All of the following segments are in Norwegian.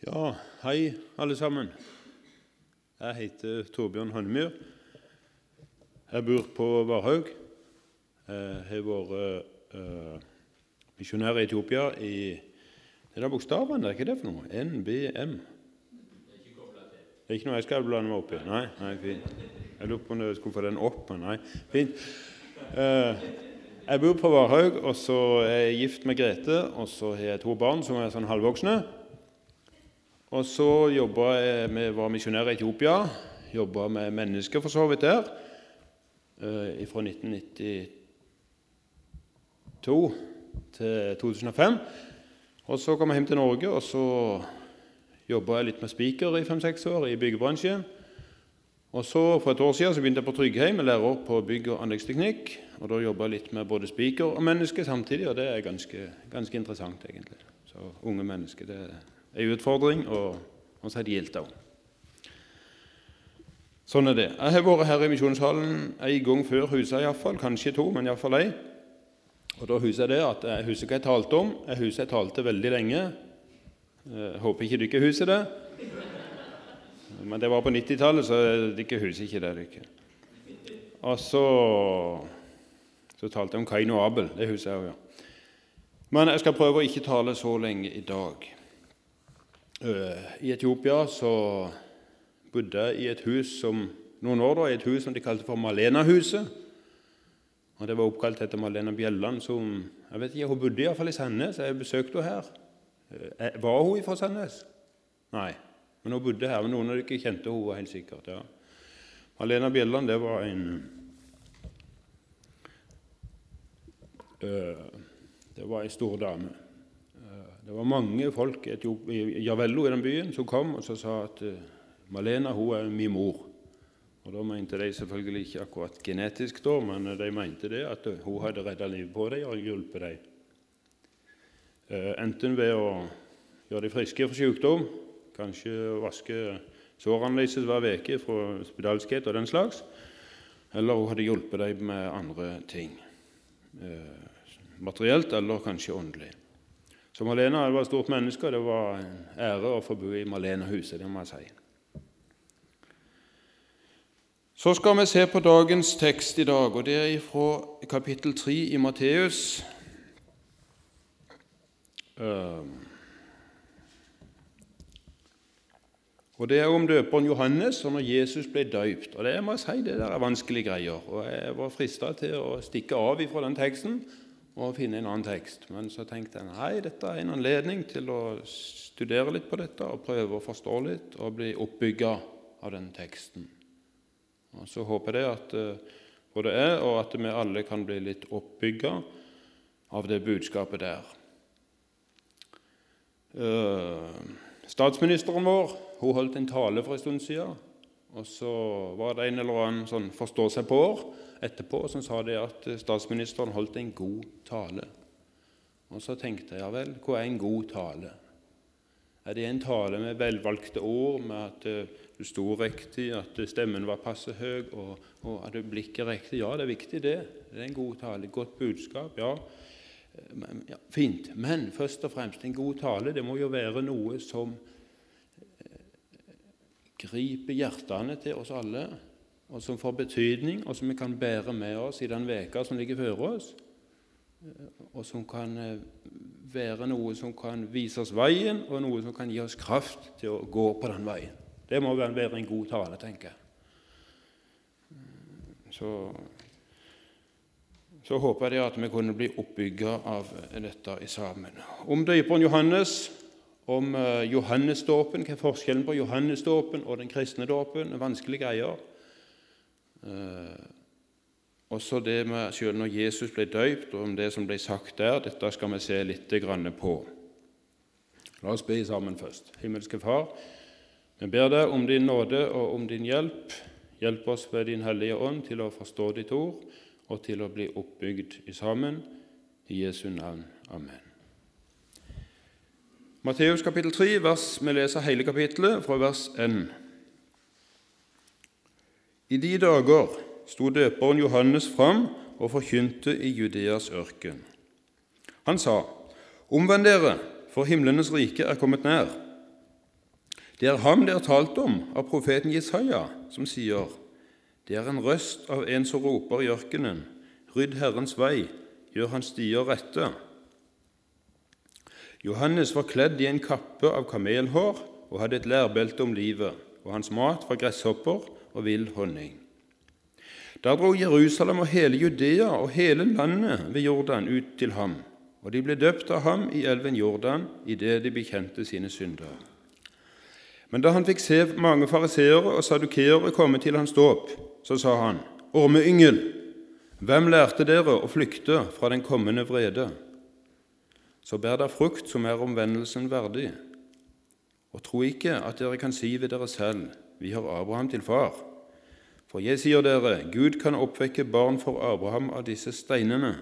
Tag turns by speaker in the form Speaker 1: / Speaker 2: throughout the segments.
Speaker 1: Ja, hei, alle sammen. Jeg heter Torbjørn Hannemyr. Jeg bor på Varhaug. Jeg har vært uh, misjonær i Etiopia i Det er bokstavene, det er ikke det for noe? NBM. Det er ikke noe jeg skal blande meg opp i? Nei, nei, fint. Jeg lurer på om jeg skulle få den opp, men nei. Fint. Uh, jeg bor på Varhaug, og så er jeg gift med Grete, og så har jeg to barn som er sånn halvvoksne. Og så jobba jeg med, var misjonær i Etiopia. Jobba med mennesker for så vidt der eh, fra 1992 til 2005. Og Så kom jeg hjem til Norge, og så jobba jeg litt med spiker i fem-seks år i byggebransjen. Og så For et år siden så begynte jeg på Tryggheim lærer på bygg- og anleggsteknikk. og Da jobba jeg litt med både spiker og mennesker samtidig, og det er ganske, ganske interessant, egentlig. Så unge mennesker, det er en utfordring, og, så er det gildt òg. Sånn er det. Jeg har vært her i Misjonshallen en gang før huset, iallfall. Kanskje to, men iallfall ei. Og da husker jeg det at jeg husker hva jeg talte om. Jeg husker jeg talte veldig lenge. Jeg håper ikke dere husker det. Men det var på 90-tallet, så dere husker ikke det. dere. Og så, så talte jeg om Kain og Abel. Det husker jeg òg, ja. Men jeg skal prøve å ikke tale så lenge i dag. I Etiopia så bodde jeg i et hus som, noen år da, i et hus som de kalte for Malena-huset. Og Det var oppkalt etter Malena Bjelland. som, jeg vet ikke, Hun bodde iallfall i Sandnes. Jeg besøkte henne her. Eh, var hun fra Sandnes? Nei, men hun bodde her. men Noen av dere kjente henne helt sikkert. ja. Malena Bjelland det var en Det var ei stor dame. Det var mange folk i Javello i den byen som kom og sa at Malena hun er min mor. Og Da mente de selvfølgelig ikke akkurat genetisk, da, men de mente det at hun hadde redda livet på dem og hjulpet dem. Eh, enten ved å gjøre dem friske for sykdom, kanskje vaske sårene deres hver uke fra spedalskhet og den slags, eller hun hadde hjulpet dem med andre ting. Eh, materielt eller kanskje åndelig. Så Malena var et stort menneske, og det var en ære å få bo i Malena-huset. det må jeg si. Så skal vi se på dagens tekst i dag, og det er fra kapittel 3 i Matteus. Ehm. Og Det er om døperen Johannes og når Jesus ble døypt. Og det må jeg si, det der er vanskelige greier. Og Jeg var frista til å stikke av fra den teksten og finne en annen tekst. Men så tenkte jeg nei, dette er en anledning til å studere litt på dette og prøve å forstå litt og bli oppbygga av den teksten. Og Så håper jeg at eh, både jeg og at vi alle kan bli litt oppbygga av det budskapet der. Eh, statsministeren vår hun holdt en tale for en stund siden. Og så var det en eller annen sånn forstå-seg-på-år etterpå som sa det at statsministeren holdt en god tale. Og så tenkte jeg ja vel, hva er en god tale? Er det en tale med velvalgte ord, med at du sto riktig, at stemmen var passe høy, og, og at blikket riktig. Ja, det er viktig, det. Det er en god tale. Godt budskap. Ja. ja. Fint. Men først og fremst, en god tale det må jo være noe som eh, griper hjertene til oss alle, og som får betydning, og som vi kan bære med oss i den veka som ligger før oss, eh, og som kan eh, være noe som kan vise oss veien, og noe som kan gi oss kraft til å gå på den veien. Det må vel være en god tale, tenker jeg. Så, så håper jeg at vi kunne bli oppbygga av dette i sammen. Om døperen Johannes, om eh, Johannesdåpen, hva er forskjellen på Johannesdåpen og den kristne dåpen? Vanskelige greier. Og også det med selv når Jesus ble døypt, og om det som ble sagt der. Dette skal vi se litt på. La oss be sammen først. Himmelske Far. Vi ber deg om din nåde og om din hjelp. Hjelp oss ved Din Hellige Ånd til å forstå ditt ord og til å bli oppbygd i sammen. I Jesu navn. Amen. Matteus kapittel 3, vers, vi leser hele kapittelet fra vers 1. I de dager sto døperen Johannes fram og forkynte i Judeas ørken. Han sa, Omvend dere, for himlenes rike er kommet nær. Det er ham det er talt om av profeten Jesaja, som sier:" Det er en røst av en som roper i ørkenen:" Rydd Herrens vei, gjør hans stier rette. Johannes var kledd i en kappe av kamelhår og hadde et lærbelte om livet, og hans mat var gresshopper og vill honning. Da dro Jerusalem og hele Judea og hele landet ved Jordan ut til ham, og de ble døpt av ham i elven Jordan idet de bekjente sine synder. Men da han fikk se mange fariseere og sadukeere komme til hans dåp, så sa han, Ormeyngel, hvem lærte dere å flykte fra den kommende vrede? Så bær da frukt som er omvendelsen verdig. Og tro ikke at dere kan si ved dere selv, vi har Abraham til far. For jeg sier dere, Gud kan oppvekke barn for Abraham av disse steinene.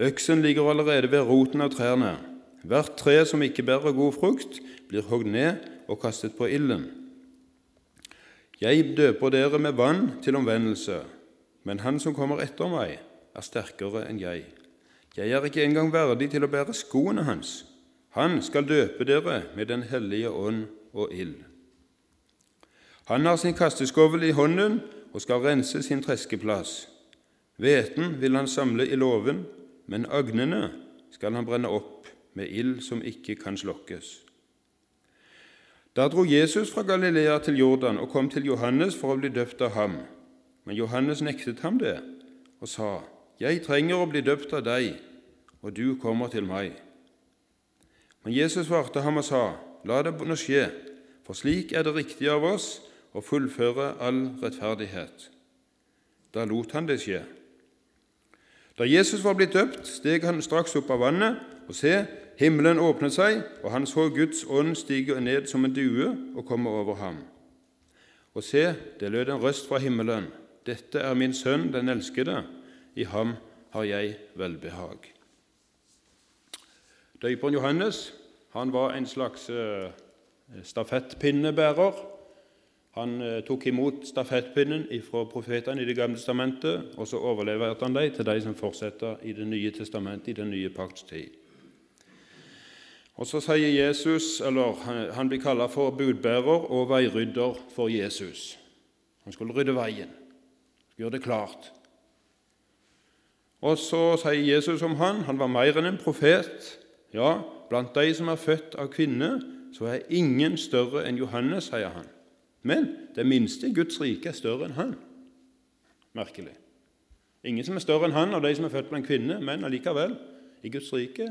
Speaker 1: Øksen ligger allerede ved roten av trærne. Hvert tre som ikke bærer god frukt, blir hogd ned og kastet på ilden. Jeg døper dere med vann til omvendelse, men han som kommer etter meg, er sterkere enn jeg. Jeg er ikke engang verdig til å bære skoene hans. Han skal døpe dere med Den hellige ånd og ild. Han har sin kasteskovel i hånden og skal rense sin treskeplass. Hveten vil han samle i låven, men agnene skal han brenne opp med ild som ikke kan slokkes. Da dro Jesus fra Galilea til Jordan og kom til Johannes for å bli døpt av ham. Men Johannes nektet ham det og sa, 'Jeg trenger å bli døpt av deg, og du kommer til meg.' Men Jesus svarte ham og sa, 'La det nå skje, for slik er det riktig av oss å fullføre all rettferdighet.' Da lot han det skje. Da Jesus var blitt døpt, steg han straks opp av vannet, og se, himmelen åpnet seg, og han så Guds ånd stige ned som en due og komme over ham. Og se, det lød en røst fra himmelen. Dette er min sønn, den elskede. I ham har jeg velbehag. Døperen Johannes han var en slags eh, stafettpinnebærer han eh, tok imot stafettpinnen fra profetene i Det gamle testamentet, og så overleverte han dem til de som fortsetter i Det nye testamentet, i den nye pakts tid. Og Så sier Jesus, eller han blir kalt for budbærer og veirydder for Jesus. Han skulle rydde veien, gjøre det klart. Og så sier Jesus om han, han var mer enn en profet. Ja, blant de som er født av kvinne, så er ingen større enn Johannes, sier han. Men det minste i Guds rike er større enn han. Merkelig. Ingen som er større enn han av de som er født blant kvinner, men allikevel, i Guds rike,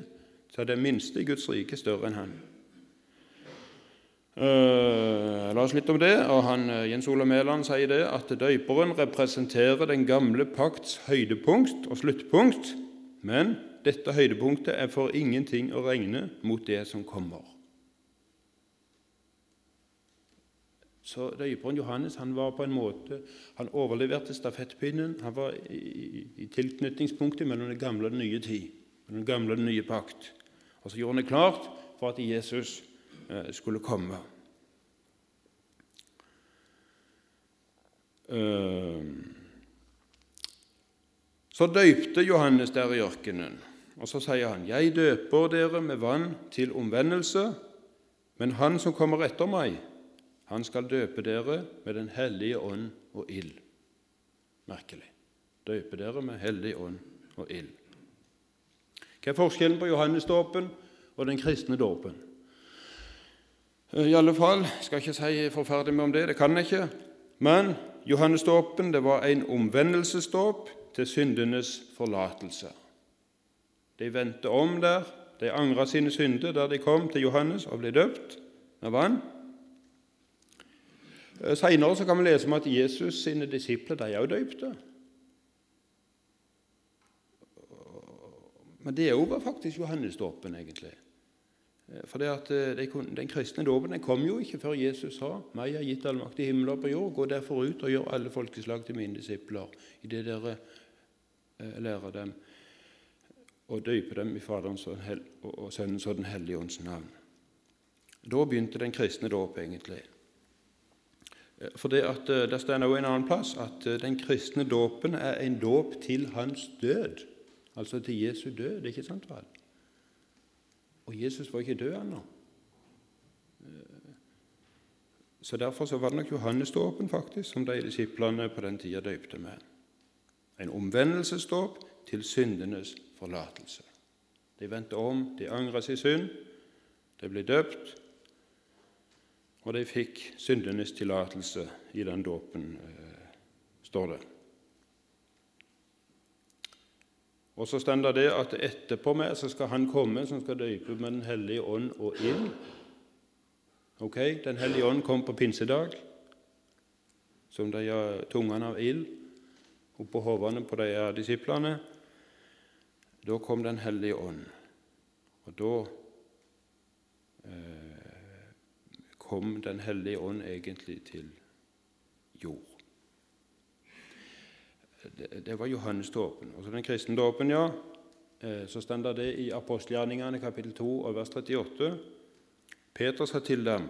Speaker 1: så er det minste i Guds rike større enn han. Uh, la oss litt om det. og han, uh, Jens Ola Mæland sier det at døyperen representerer den gamle pakts høydepunkt og sluttpunkt, men dette høydepunktet er for ingenting å regne mot det som kommer. Så døperen Johannes han var på en måte, han overleverte stafettpinnen. Han var i, i, tilknytningspunktet mellom den gamle og den nye tid, mellom den gamle og den nye pakt. Og så gjorde han det klart for at Jesus eh, skulle komme. Uh, så døypte Johannes der i ørkenen, og så sier han, 'Jeg døper dere med vann til omvendelse, men Han som kommer etter meg, han skal døpe dere med Den hellige ånd og ild. Merkelig. Døpe dere med hellig ånd og ild. Hva er forskjellen på Johannesdåpen og den kristne dåpen? I alle fall skal ikke si forferdelig mye om det, det kan jeg ikke. Men Johannesdåpen var en omvendelsesdåp til syndenes forlatelse. De vendte om der, de angra sine synder der de kom til Johannes og ble døpt med vann. Seinere kan vi lese om at Jesus sine disipler de er også døypte. Men det òg jo faktisk Johannesdåpen, egentlig. Eh, for det eh, Den kristne dåpen kom jo ikke før Jesus sa 'Meg har gitt all makt i himmel og på jord'. Gå derfor ut og gjør alle folkeslag til mine disipler, i det dere lærer dem og døyper dem i Faderens og Sønnens og Den hellige ånds navn. Da begynte den kristne dåp, egentlig. For det, at, eh, det står også en annen plass at eh, den kristne dåpen er en dåp til hans død, altså til Jesu død. ikke sant vel? Og Jesus var ikke død ennå. Eh, Så Derfor så var det nok Johannesdåpen faktisk som de disiplene på den tida døypte med. En omvendelsesdåp til syndenes forlatelse. De vendte om, de angra sin synd, de ble døpt, og de fikk syndenes tillatelse i den dåpen, eh, står det. Og så står det at etterpå meg så skal han komme som skal døype med Den hellige ånd og ild. Ok, Den hellige ånd kom på pinsedag som de har tungene av ild oppå hodene på de disiplene. Da kom Den hellige ånd, og da eh, kom Den hellige ånd egentlig til jord. Det, det var Johannesdåpen. Så den kristne dåpen, ja. Eh, så står det i apostelgjerningene kapittel 2 og vers 38. Peter sa til dem:"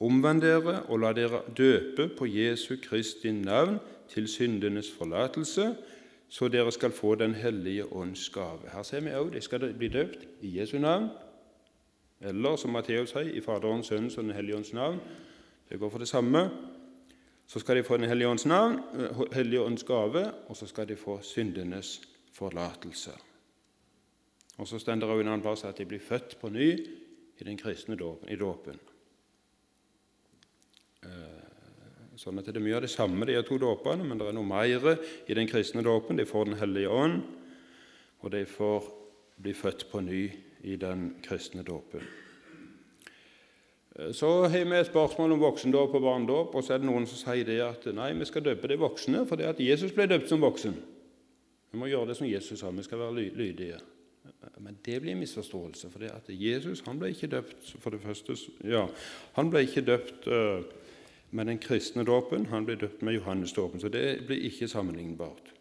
Speaker 1: Omvend dere og la dere døpe på Jesu Kristi navn til syndenes forlatelse, så dere skal få Den hellige ånds gave. Her ser vi òg de skal bli døpt i Jesu navn, eller som Matteus sier, i Faderens, Sønnens og Den hellige ånds navn. Det går for det samme. Så skal de få Den hellige ånds navn, eh, hellige ånds gave, og så skal de få syndenes forlatelse. Og Så står det også en annen plass at de blir født på ny i den kristne dåpen, i dåpen. Eh, sånn at det er mye av det samme, de to dåpene, men det er noe mer i den kristne dåpen. De får Den hellige ånd, og de får bli født på ny i den kristne dåpen. Eh, så har vi et spørsmål om voksendåp og barnedåp, og så er det noen som sier det at nei, vi skal døpe de voksne fordi at Jesus ble døpt som voksen. Vi må gjøre det som Jesus sa, vi skal være lydige. Men det blir en misforståelse, for Jesus han ble ikke døpt for det første, ja, han ble ikke døpt uh, med den kristne dåpen, han ble døpt med Johannesdåpen, så det blir ikke sammenlignbart.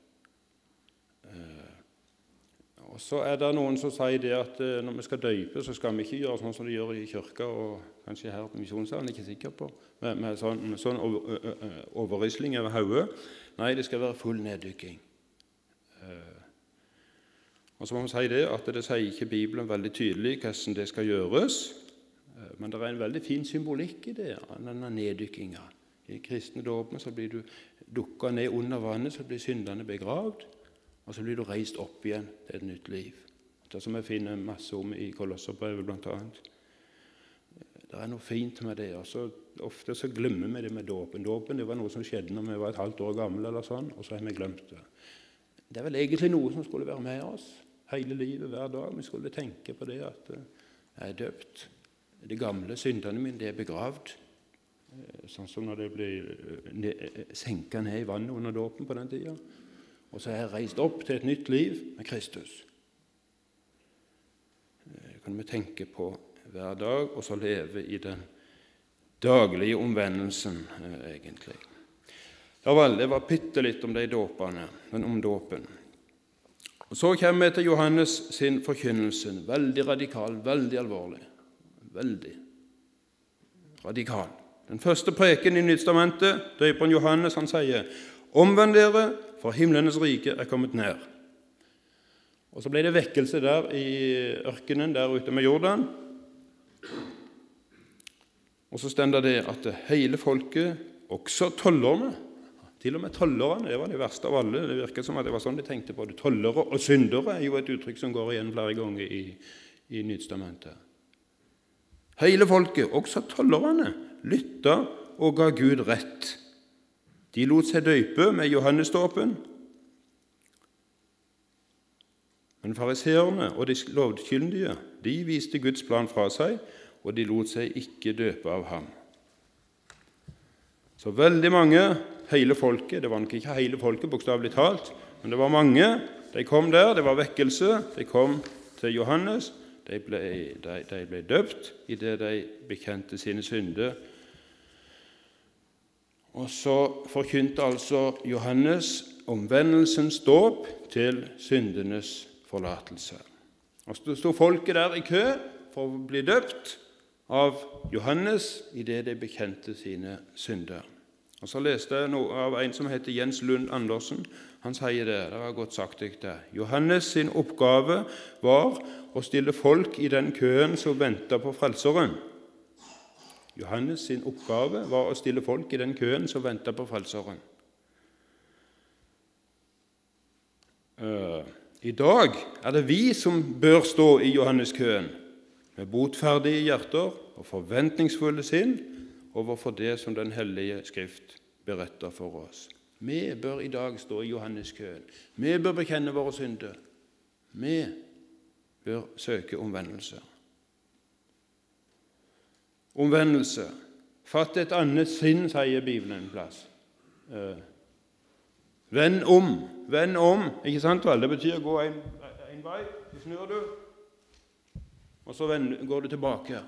Speaker 1: Og Så er det noen som sier det at eh, når vi skal døype, så skal vi ikke gjøre sånn som de gjør i kirka og kanskje her på misjonssalen, ikke sikker på, med, med sånn, med sånn overrisling over hodet. Nei, det skal være full neddykking. Og så må vi si det at det sier ikke Bibelen veldig tydelig hvordan det skal gjøres. Men det er en veldig fin symbolikk i det, denne neddykkinga. I kristne dåpen blir du dukka ned under vannet, så blir syndene begravd. Og så blir du reist opp igjen til et nytt liv. Det som vi finner masse om i Kolosserbrevet bl.a. Det er noe fint med det. og så Ofte så glemmer vi det med dåpen. Dåpen det var noe som skjedde når vi var et halvt år gamle, eller sånn, og så har vi glemt det. Det er vel egentlig noe som skulle være med oss hele livet, hver dag. Vi skulle tenke på det at eh, jeg er døpt. De gamle syndene mine de er begravd. Eh, sånn som når det blir eh, senka ned i vannet under dåpen på den tida. Og så er jeg reist opp til et nytt liv med Kristus. Det kan vi tenke på hver dag, og så leve i den daglige omvendelsen, eh, egentlig. Ja vel, det var bitte litt om de dåpene, men om dåpen. Og Så kommer vi til Johannes sin forkynnelse. Veldig radikal, veldig alvorlig. Veldig radikal. Den første preken i Nyttestamentet, døperen Johannes, han sier:" Omvend dere, for himlenes rike er kommet ned. Og Så ble det vekkelse der i ørkenen der ute med Jordan. Og så står det at hele folket, også tollerne Til og med tollerne det var det verste av alle. Det virket som at det var sånn de tenkte på det. Tollere og syndere er jo et uttrykk som går igjen flere ganger i, i Nytestamentet. Hele folket, også tollerne, lytta og ga Gud rett de lot seg døype med Johannesdåpen. Men fariseerne og de lovkyndige de viste Guds plan fra seg, og de lot seg ikke døpe av ham. Så veldig mange, hele folket Det var nok ikke hele folket, bokstavelig talt, men det var mange. De kom der, det var vekkelse. De kom til Johannes. De ble, de, de ble døpt idet de bekjente sine synder og så forkynte altså Johannes omvendelsens dåp til syndenes forlatelse. Og Så sto folket der i kø for å bli døpt av Johannes idet de bekjente sine synder. Og Så leste jeg noe av en som heter Jens Lund Andersen. Han sier det. Det var godt sagt. det. Johannes sin oppgave var å stille folk i den køen som venta på Frelseren. Johannes sin oppgave var å stille folk i den køen som venta på Frelseren. Eh, I dag er det vi som bør stå i Johanneskøen med botferdige hjerter og forventningsfulle sinn overfor det som Den hellige Skrift beretter for oss. Vi bør i dag stå i Johanneskøen. Vi bør bekjenne våre synder. Vi bør søke omvendelse. Omvendelse. Fatt et annet sinn, sier Bibelen en plass. Eh, vend om. Vend om. Ikke sant vel? Det betyr gå en, en vei, så snur du, og så vend, går du tilbake.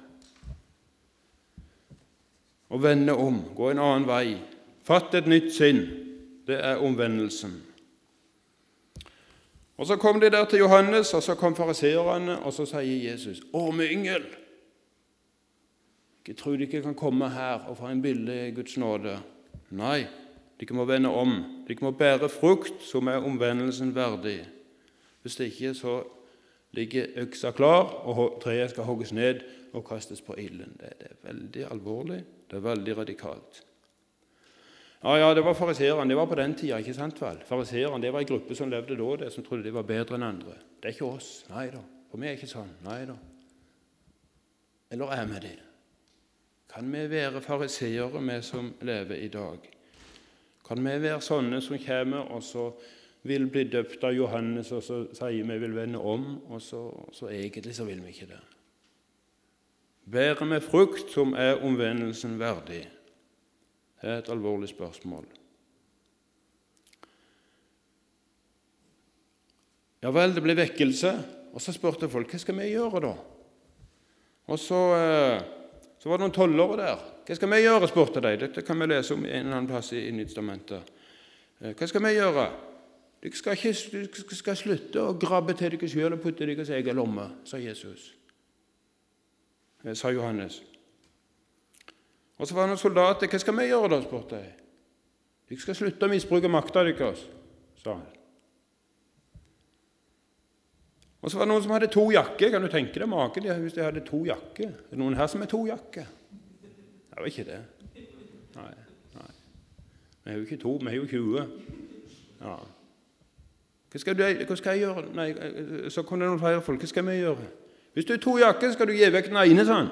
Speaker 1: Å vende om, gå en annen vei. Fatt et nytt sinn. Det er omvendelsen. Og Så kom de der til Johannes, og så kom fariseerne, og så sier Jesus, 'Å, med yngel!' Jeg tror de ikke kan komme her og få en billig Guds nåde. Nei, de må vende om. De må bære frukt som er omvendelsen verdig. Hvis det ikke, så ligger øksa klar, og treet skal hogges ned og kastes på ilden. Det er veldig alvorlig. Det er veldig radikalt. Ja, ja, det var fariseerne. Det var på den tida, ikke sant vel? Fariseerne det var en gruppe som levde da, det, som trodde de var bedre enn andre. Det er ikke oss. Nei da. For vi er ikke sånn. Nei da. Eller er vi det? Kan vi være fariseere, vi som lever i dag? Kan vi være sånne som kommer og så vil bli døpt av Johannes, og så sier vi vil vende om, og så, så egentlig så vil vi ikke det? Bærer vi frukt som er omvendelsen verdig? Det er et alvorlig spørsmål. Ja vel, det ble vekkelse, og så spurte folk hva skal vi gjøre da? Og så... Eh, så var det noen tollere der. 'Hva skal vi gjøre?' spurte de. Dette kan vi lese om en eller annen plass i Nyttestamentet. Eh, 'Hva skal vi gjøre?' Dere skal, ikke, skal slutte å grabbe til dere sjøl og putte deres egen lomme, sa Jesus. Eh, sa Johannes. Og så var det noen soldater. 'Hva skal vi gjøre?' da, spurte de. 'Dere skal slutte å misbruke makta deres', sa han. Og så var det noen som hadde to jakker. Kan du tenke deg maken hvis de hadde to jakker? Er det noen her som har to jakker? Det var ikke det. Nei. nei. Vi har jo ikke to, vi har jo 20. Ja. Hva skal, du, hva skal jeg gjøre? Nei, så kom det noen flere folk. Hva skal vi gjøre? Hvis du har to jakker, skal du gi vekk den ene, han.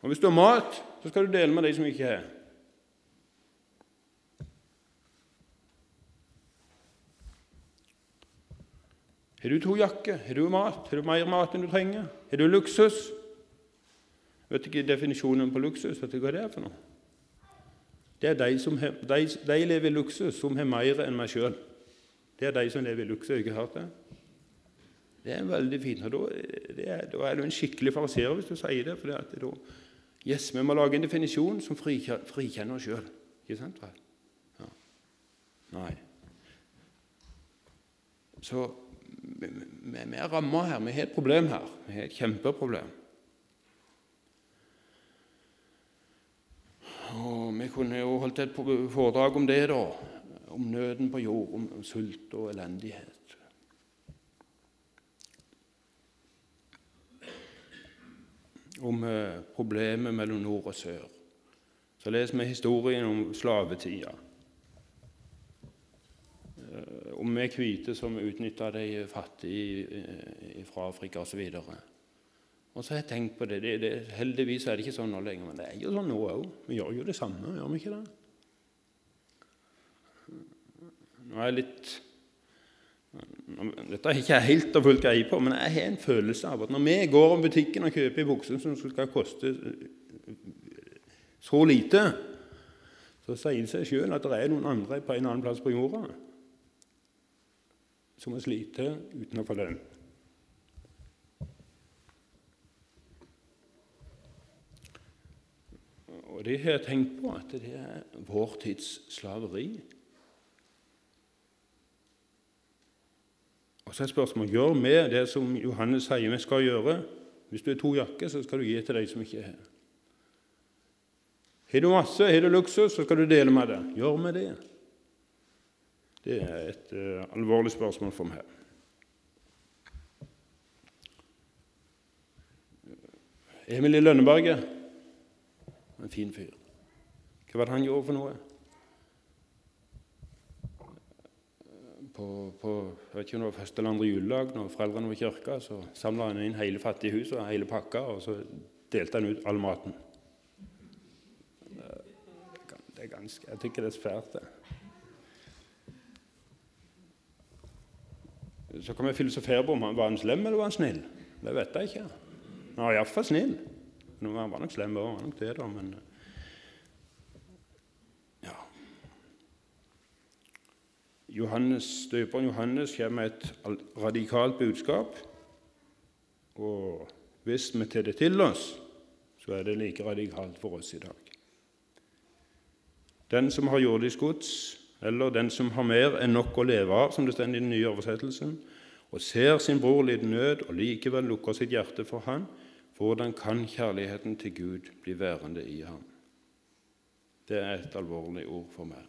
Speaker 1: Og hvis du har mat, så skal du dele med de som ikke har. Har du to jakker? Har du mat? Har du mer mat enn du trenger? Har du luksus? Vet du ikke definisjonen på luksus? Vet du hva det er for noe? Det er de som de, de lever i luksus som har mer enn meg sjøl. Det er de som lever i luksus. Ikke hørt det? Det er veldig fint. og Da, er, da er du en skikkelig fariseer hvis du sier det. for det at da, yes, Vi må lage en definisjon som frikjenner oss sjøl. Ikke sant? Ja. Nei. Så vi er ramma her. Vi har et problem her. Vi har et kjempeproblem. Og Vi kunne jo holdt et foredrag om det, da. Om nøden på jord, om sult og elendighet. Om eh, problemet mellom nord og sør. Så leser vi historien om slavetida om vi hvite som utnytta de fattige eh, fra Afrika osv. Og så har jeg tenkt på det. Det, det. Heldigvis er det ikke sånn nå lenger, men det er jo sånn nå òg. Vi gjør jo det samme, gjør vi ikke det? Nå er jeg litt Dette har jeg ikke helt og fullt greie på, men jeg har en følelse av at når vi går om butikken og kjøper bukser som skal koste så lite, så sier det seg sjøl at det er noen andre på en annen plass på jorda som må slite uten å få lønn. Og det har jeg tenkt på, at det er vår tids slaveri. Og så er spørsmålet gjør vi det som Johannes sier vi skal gjøre. Hvis du har to jakker, så skal du gi til de som ikke har. Har du masse, har du luksus, så skal du dele med det. Gjør vi det? Det er et uh, alvorlig spørsmål for meg. Emil i Lønneberget en fin fyr. Hva var det han gjorde for noe? På, på jeg ikke om det var første eller andre juledag, når foreldrene var i kirka, så samla han inn hele fattighuset, hele pakka, og så delte han ut all maten. Det er ganske, Jeg tykker det er svært, det. Så kan vi filosofere på om han var han slem eller var han snill. Det vet jeg ikke. Han var iallfall snill. Han var nok slem òg, nok det, da, men ja. Johannes, Døperen Johannes kommer med et radikalt budskap. Og hvis vi tar det til oss, så er det like radikalt for oss i dag. Den som har jordisk gods, eller den som har mer enn nok å leve av, som det står i den nye oversettelsen, og ser sin bror lide nød og likevel lukker sitt hjerte for han, hvordan kan kjærligheten til Gud bli værende i ham? Det er et alvorlig ord for meg.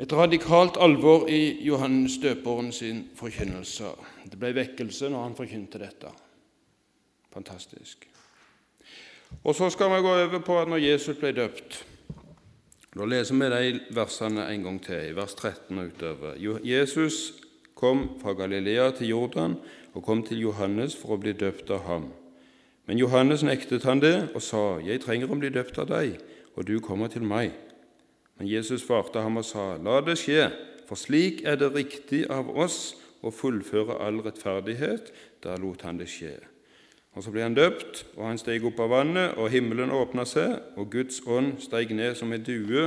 Speaker 1: Et radikalt alvor i Johannes døperen sin forkynnelse. Det ble vekkelse når han forkynte dette. Fantastisk. Og Så skal vi gå over på at når Jesus ble døpt Da leser vi de versene en gang til, i vers 13 og utover. Jesus kom fra Galilea til Jordan og kom til Johannes for å bli døpt av ham. Men Johannes nektet han det og sa, 'Jeg trenger å bli døpt av deg, og du kommer til meg.' Men Jesus svarte ham og sa, 'La det skje, for slik er det riktig av oss å fullføre all rettferdighet.' Da lot han det skje. Og Så ble han døpt, og han steg opp av vannet, og himmelen åpna seg, og Guds ånd steg ned som en due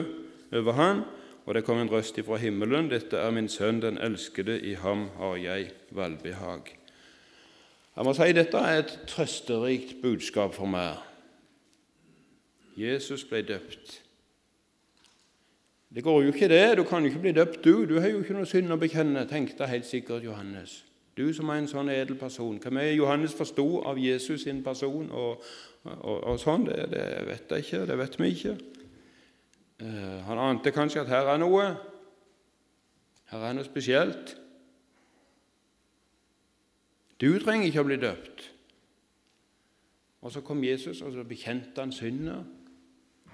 Speaker 1: over han, og det kom en røst ifra himmelen, 'Dette er min sønn, den elskede, i ham har jeg velbehag.' Jeg må si Dette er et trøsterikt budskap for meg. Jesus ble døpt. Det går jo ikke, det. Du kan jo ikke bli døpt, du. Du har jo ikke noe synd å bekjenne, tenkte helt sikkert Johannes. Du som er en sånn edel person. Hva med Johannes forsto av Jesus sin person og, og, og sånn, det, det, vet jeg ikke. Det vet vi ikke. Uh, han ante kanskje at her er noe. Her er noe spesielt. Du trenger ikke å bli døpt. Og Så kom Jesus, og så bekjente han synda.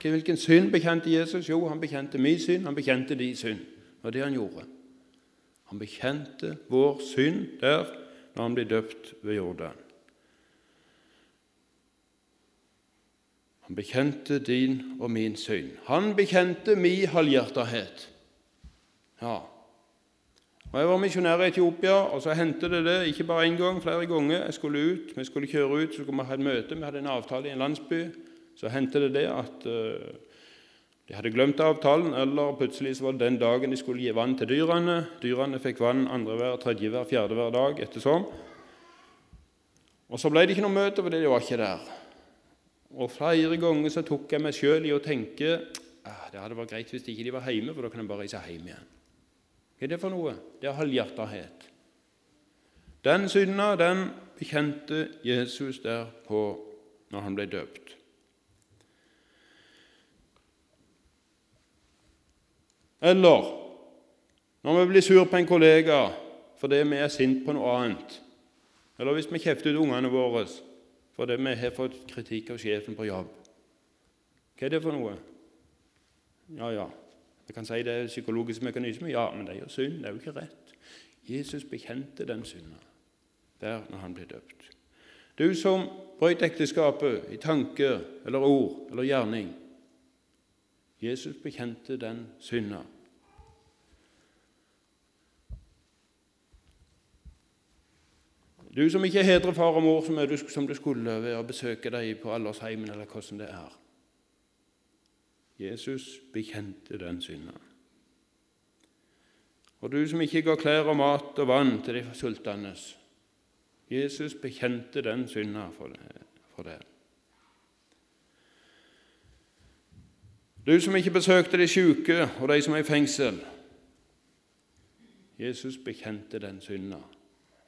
Speaker 1: Hvilken synd bekjente Jesus? Jo, han bekjente min synd, han bekjente din synd. Det var det han gjorde. Han bekjente vår synd der når han ble døpt ved Jordan. Han bekjente din og min synd. Han bekjente min halvhjertethet. Ja, og Jeg var misjonær i Etiopia, og så hendte det det ikke bare én gang, flere ganger. Jeg skulle ut, Vi skulle kjøre ut, så skulle vi ha et møte. Vi hadde en avtale i en landsby. Så hendte det det at uh, de hadde glemt avtalen, eller plutselig så var det den dagen de skulle gi vann til dyrene. Dyrene fikk vann andre hver, tredje hver, fjerde hver dag ettersom. Og Så ble det ikke noe møte fordi de var ikke der. Og Flere ganger så tok jeg meg sjøl i å tenke ah, det hadde vært greit hvis de ikke var hjemme, for da kan jeg bare reise hjem igjen. Hva er det for noe? Det er halvhjertethet. Den synda, den bekjente Jesus der på når han ble døpt. Eller når vi blir sur på en kollega fordi vi er sint på noe annet, eller hvis vi kjefter ut ungene våre fordi vi har fått kritikk av sjefen på jobb. Hva er det for noe? Ja, ja, jeg kan si det er psykologisk mekanisme. Ja, men det er jo synd. Det er jo ikke rett. Jesus bekjente den synda der når han ble døpt. Du som brøt ekteskapet i tanke eller ord eller gjerning. Jesus bekjente den synda. Du som ikke hedrer far og mor som du skulle ved å besøke dem på aldersheimen, eller hvordan det er. Jesus bekjente den synda. Og du som ikke ga klær og mat og vann til de sultne Jesus bekjente den synda for det. Du som ikke besøkte de syke og de som er i fengsel. Jesus bekjente den synda.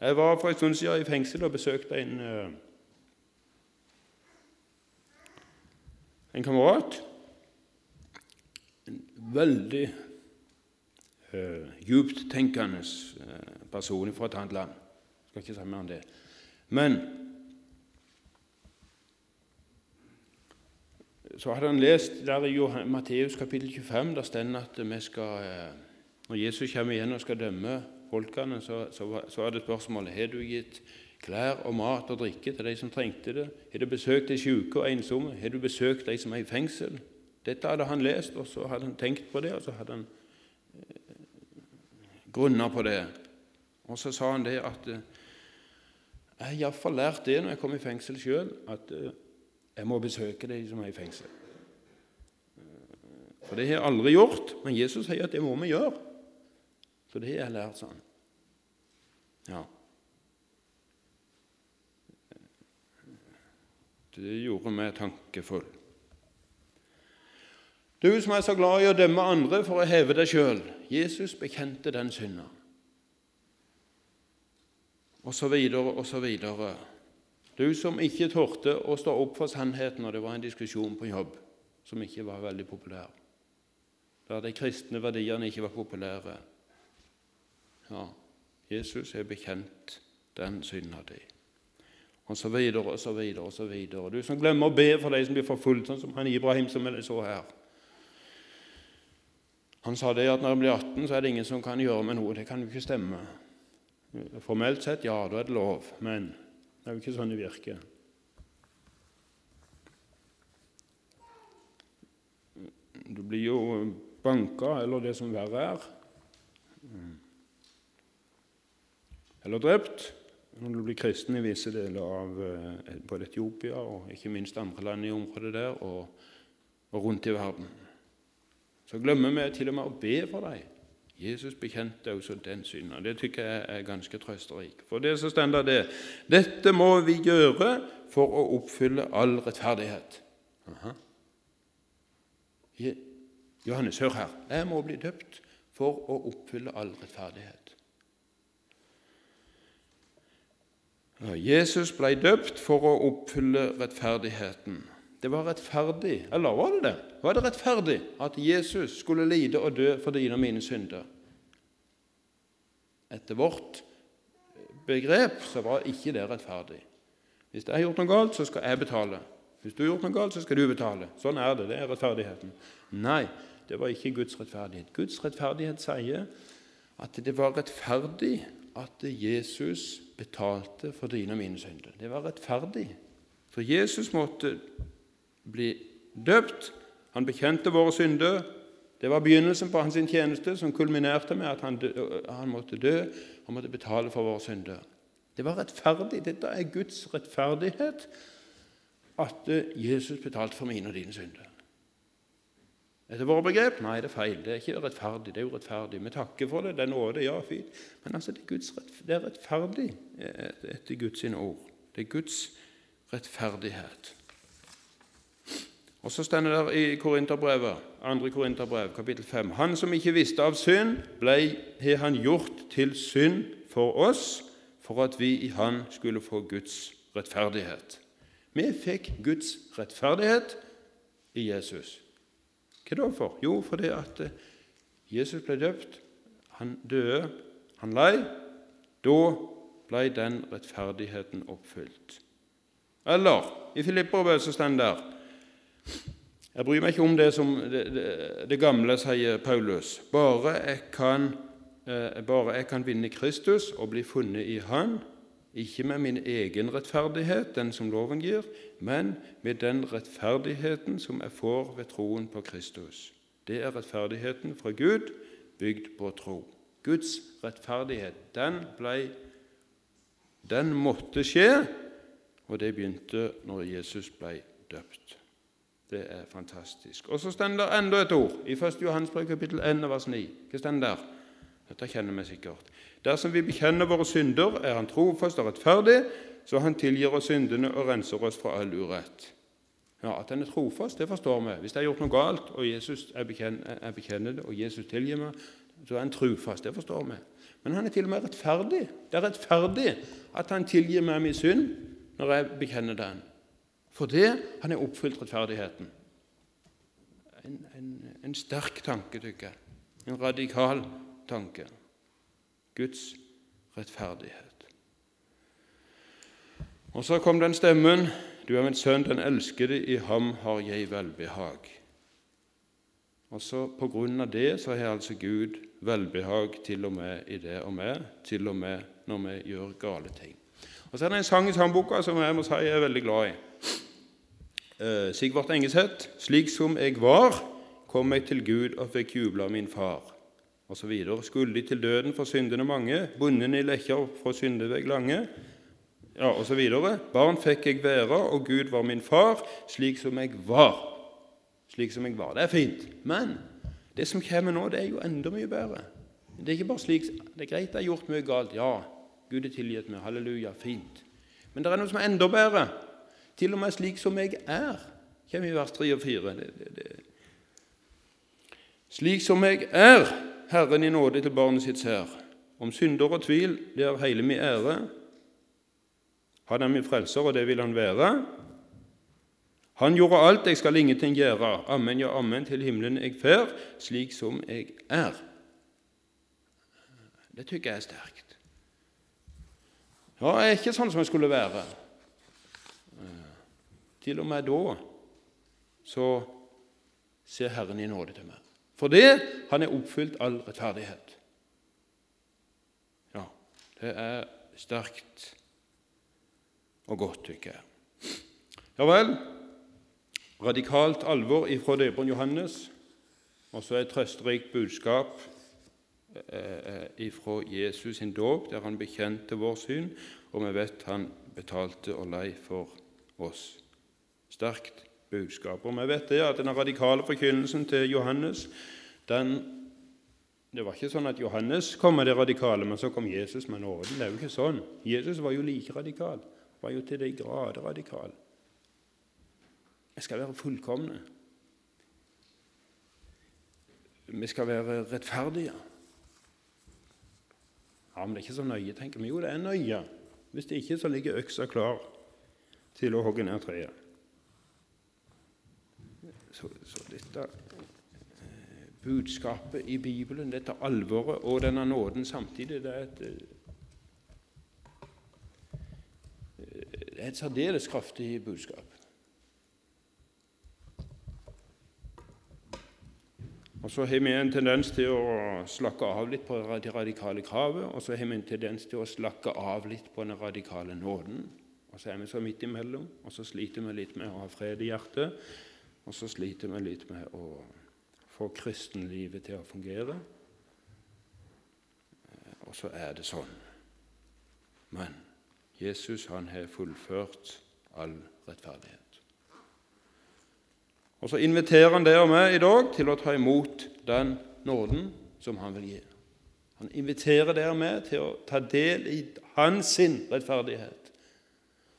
Speaker 1: Jeg var for en stund siden i fengsel og besøkte en, eh, en kamerat veldig uh, djuptenkende uh, person fra et annet land. Jeg Skal ikke si mer om det. Men så hadde han lest der i Matteus kapittel 25, der står at vi skal, eh, når Jesus kommer igjen og skal dømme folkene, så, så, så er det spørsmålet har du gitt klær og mat og drikke til de som trengte det. Har du besøkt de syke og ensomme? Har du besøkt de som er i fengsel? Dette hadde han lest, og så hadde han tenkt på det, og så hadde han eh, grunna på det. Og så sa han det at eh, jeg har iallfall lært det når jeg kom i fengsel sjøl, at eh, jeg må besøke de som er i fengsel. Eh, for det har jeg aldri gjort, men Jesus sier at det må vi gjøre. Så det har jeg lært sånn. Ja. Det gjorde meg tankefull. Du som er så glad i å dømme andre for å heve deg sjøl. Jesus bekjente den synda. Og så videre og så videre. Du som ikke torde å stå opp for sannheten når det var en diskusjon på jobb som ikke var veldig populær, der de kristne verdiene ikke var populære. Ja, Jesus er bekjent den synda di og så videre og så videre. og så videre. Du som glemmer å be for de som blir forfulgt, sånn som han Ibrahim som jeg så her. Han sa det at når han blir 18, så er det ingen som kan gjøre med noe. Det kan jo ikke stemme. Formelt sett, ja, da er det lov, men det er jo ikke sånn det virker. Du blir jo banka, eller det som verre er, eller drept når du blir kristen i visse deler av eh, både Etiopia og ikke minst andre land i området der og, og rundt i verden. Så glemmer vi til og med å be for dem. Jesus bekjente også den synden. Det tykker jeg er ganske trøsterik. For det så står det dette må vi gjøre for å oppfylle all rettferdighet. Aha. Johannes, hør her. Jeg må bli døpt for å oppfylle all rettferdighet. Jesus ble døpt for å oppfylle rettferdigheten. Det var rettferdig, eller var det det? Var det rettferdig at Jesus skulle lide og dø for dine og mine synder? Etter vårt begrep så var ikke det rettferdig. Hvis jeg har gjort noe galt, så skal jeg betale. Hvis du har gjort noe galt, så skal du betale. Sånn er det. Det er rettferdigheten. Nei, det var ikke Guds rettferdighet. Guds rettferdighet sier at det var rettferdig at Jesus betalte for dine og mine synder. Det var rettferdig. For Jesus måtte bli døpt. Han bekjente våre synder. Det var begynnelsen på hans tjeneste, som kulminerte med at han, dø, han måtte dø. og måtte betale for våre synder. Det var rettferdig. Dette er Guds rettferdighet, at Jesus betalte for mine og dine synder. Etter våre begrep? Nei, det er feil. Det er ikke rettferdig. Det er urettferdig. Vi takker for det. Det er nåde. Ja, fint. Men altså, det er, Guds, det er rettferdig etter Guds ord. Det er Guds rettferdighet. Og Så står det der i Korinterbrevet, 2. Korinterbrev, kapittel 5.: Han som ikke visste av synd, ble, har han gjort til synd for oss, for at vi i Han skulle få Guds rettferdighet. Vi fikk Guds rettferdighet i Jesus. Hva da for? Jo, fordi at eh, Jesus ble døpt, han døde, han lei. Da ble den rettferdigheten oppfylt. Eller i Filipperbrevet så står det der Jeg bryr meg ikke om det som det, det, det gamle, sier Paulus. Bare jeg, kan, eh, bare jeg kan vinne Kristus og bli funnet i Han, ikke med min egen rettferdighet, den som loven gir, men med den rettferdigheten som jeg får ved troen på Kristus. Det er rettferdigheten fra Gud, bygd på tro. Guds rettferdighet, den, ble, den måtte skje, og det begynte når Jesus ble døpt. Det er fantastisk. Og så står det enda et ord i 1. Johans brev kapittel 1 vers 9. Hva står der? Dette kjenner vi sikkert. Dersom vi bekjenner våre synder, er Han trofast og rettferdig, så Han tilgir oss syndene og renser oss fra all urett. Ja, At Han er trofast, det forstår vi. Hvis jeg har gjort noe galt, og Jesus er bekjenner, jeg bekjenner det, og Jesus tilgir meg, så er Han trofast. Det forstår vi. Men Han er til og med rettferdig. Det er rettferdig at Han tilgir meg min synd når jeg bekjenner den. For det han har oppfylt rettferdigheten. En, en, en sterk tanke, tykker jeg. En radikal tanke. Guds rettferdighet. Og så kom den stemmen Du er min sønn, den elskede, i ham har jeg velbehag. Og så På grunn av det så har altså Gud velbehag til og med i det og med, til og med når vi gjør gale ting. Og Så er det en sang i sangboka som jeg må si jeg er veldig glad i. Eh, Sigvart Engeseth. 'Slik som jeg var, kom jeg til Gud og fikk jubla min far.' Og så videre. Skyldig til døden for syndene mange, bunden i lekker fra syndevegg lange ja, og så videre. Barn fikk jeg være, og Gud var min far, slik som jeg var. Slik som jeg var. Det er fint. Men det som kommer nå, det er jo enda mye bedre. Det er ikke bare slik, det er greit jeg har gjort mye galt. Ja, Gud er tilgitt meg. Halleluja. Fint. Men det er noe som er enda bedre. Til og med slik som jeg er, kommer i vers 3 og 4. Det, det, det. Slik som jeg er, Herren i nåde til barnet sitt sær. Om synder og tvil, det er hele min ære. Han er min frelser, og det vil han være. Han gjorde alt, jeg skal ingenting gjøre. Amen, ja, amen, til himmelen jeg fer, slik som jeg er. Det tykker jeg er sterkt. Ja, jeg er ikke sånn som jeg skulle være. Til og med da så ser Herren i nåde til meg. For det han er oppfylt all rettferdighet. Ja, det er sterkt og godt, tykker jeg. Ja vel, radikalt alvor ifra døperen Johannes, og så et trøsterikt budskap eh, ifra Jesus sin dåp, der han bekjente vår syn, og vi vet han betalte og lei for oss. Sterkt budskap. Og vi vet det at den radikale forkynnelsen til Johannes den, Det var ikke sånn at Johannes kom med det radikale, men så kom Jesus med nåden. Det er jo ikke sånn. Jesus var jo like radikal var jo til de grader radikal. Vi skal være fullkomne. Vi skal være rettferdige. Ja, Men det er ikke så nøye, tenker vi. Jo, det er nøye. Hvis det ikke, så ligger øksa klar til å hogge ned treet. Så, så dette eh, budskapet i Bibelen, dette alvoret og denne nåden samtidig, det er et det er et særdeles kraftig budskap. Og Så har vi en tendens til å slakke av litt på det radikale kravet, og så har vi en tendens til å slakke av litt på den radikale nåden. Og så er vi så midt imellom, og så sliter vi litt med å ha fred i hjertet. Og så sliter vi litt med å få kristenlivet til å fungere. Og så er det sånn. Men Jesus han har fullført all rettferdighet. Og Så inviterer han deg og meg i dag til å ta imot den nåden som han vil gi. Han inviterer dere med til å ta del i hans rettferdighet.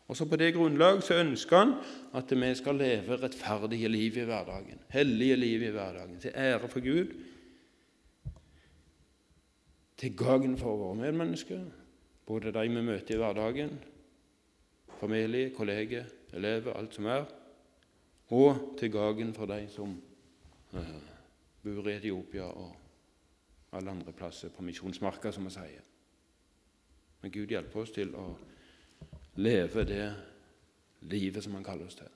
Speaker 1: Og så På det grunnlag så ønsker han at vi skal leve rettferdige liv i hverdagen, hellige liv i hverdagen, til ære for Gud, til gagn for våre medmennesker, både de vi møter i hverdagen, familie, kolleger, elever, alt som er, og til gagn for de som uh, bor i Etiopia og alle andre plasser på misjonsmarka, som vi sier. Men Gud hjelper oss til å leve det livet som Han kaller oss til.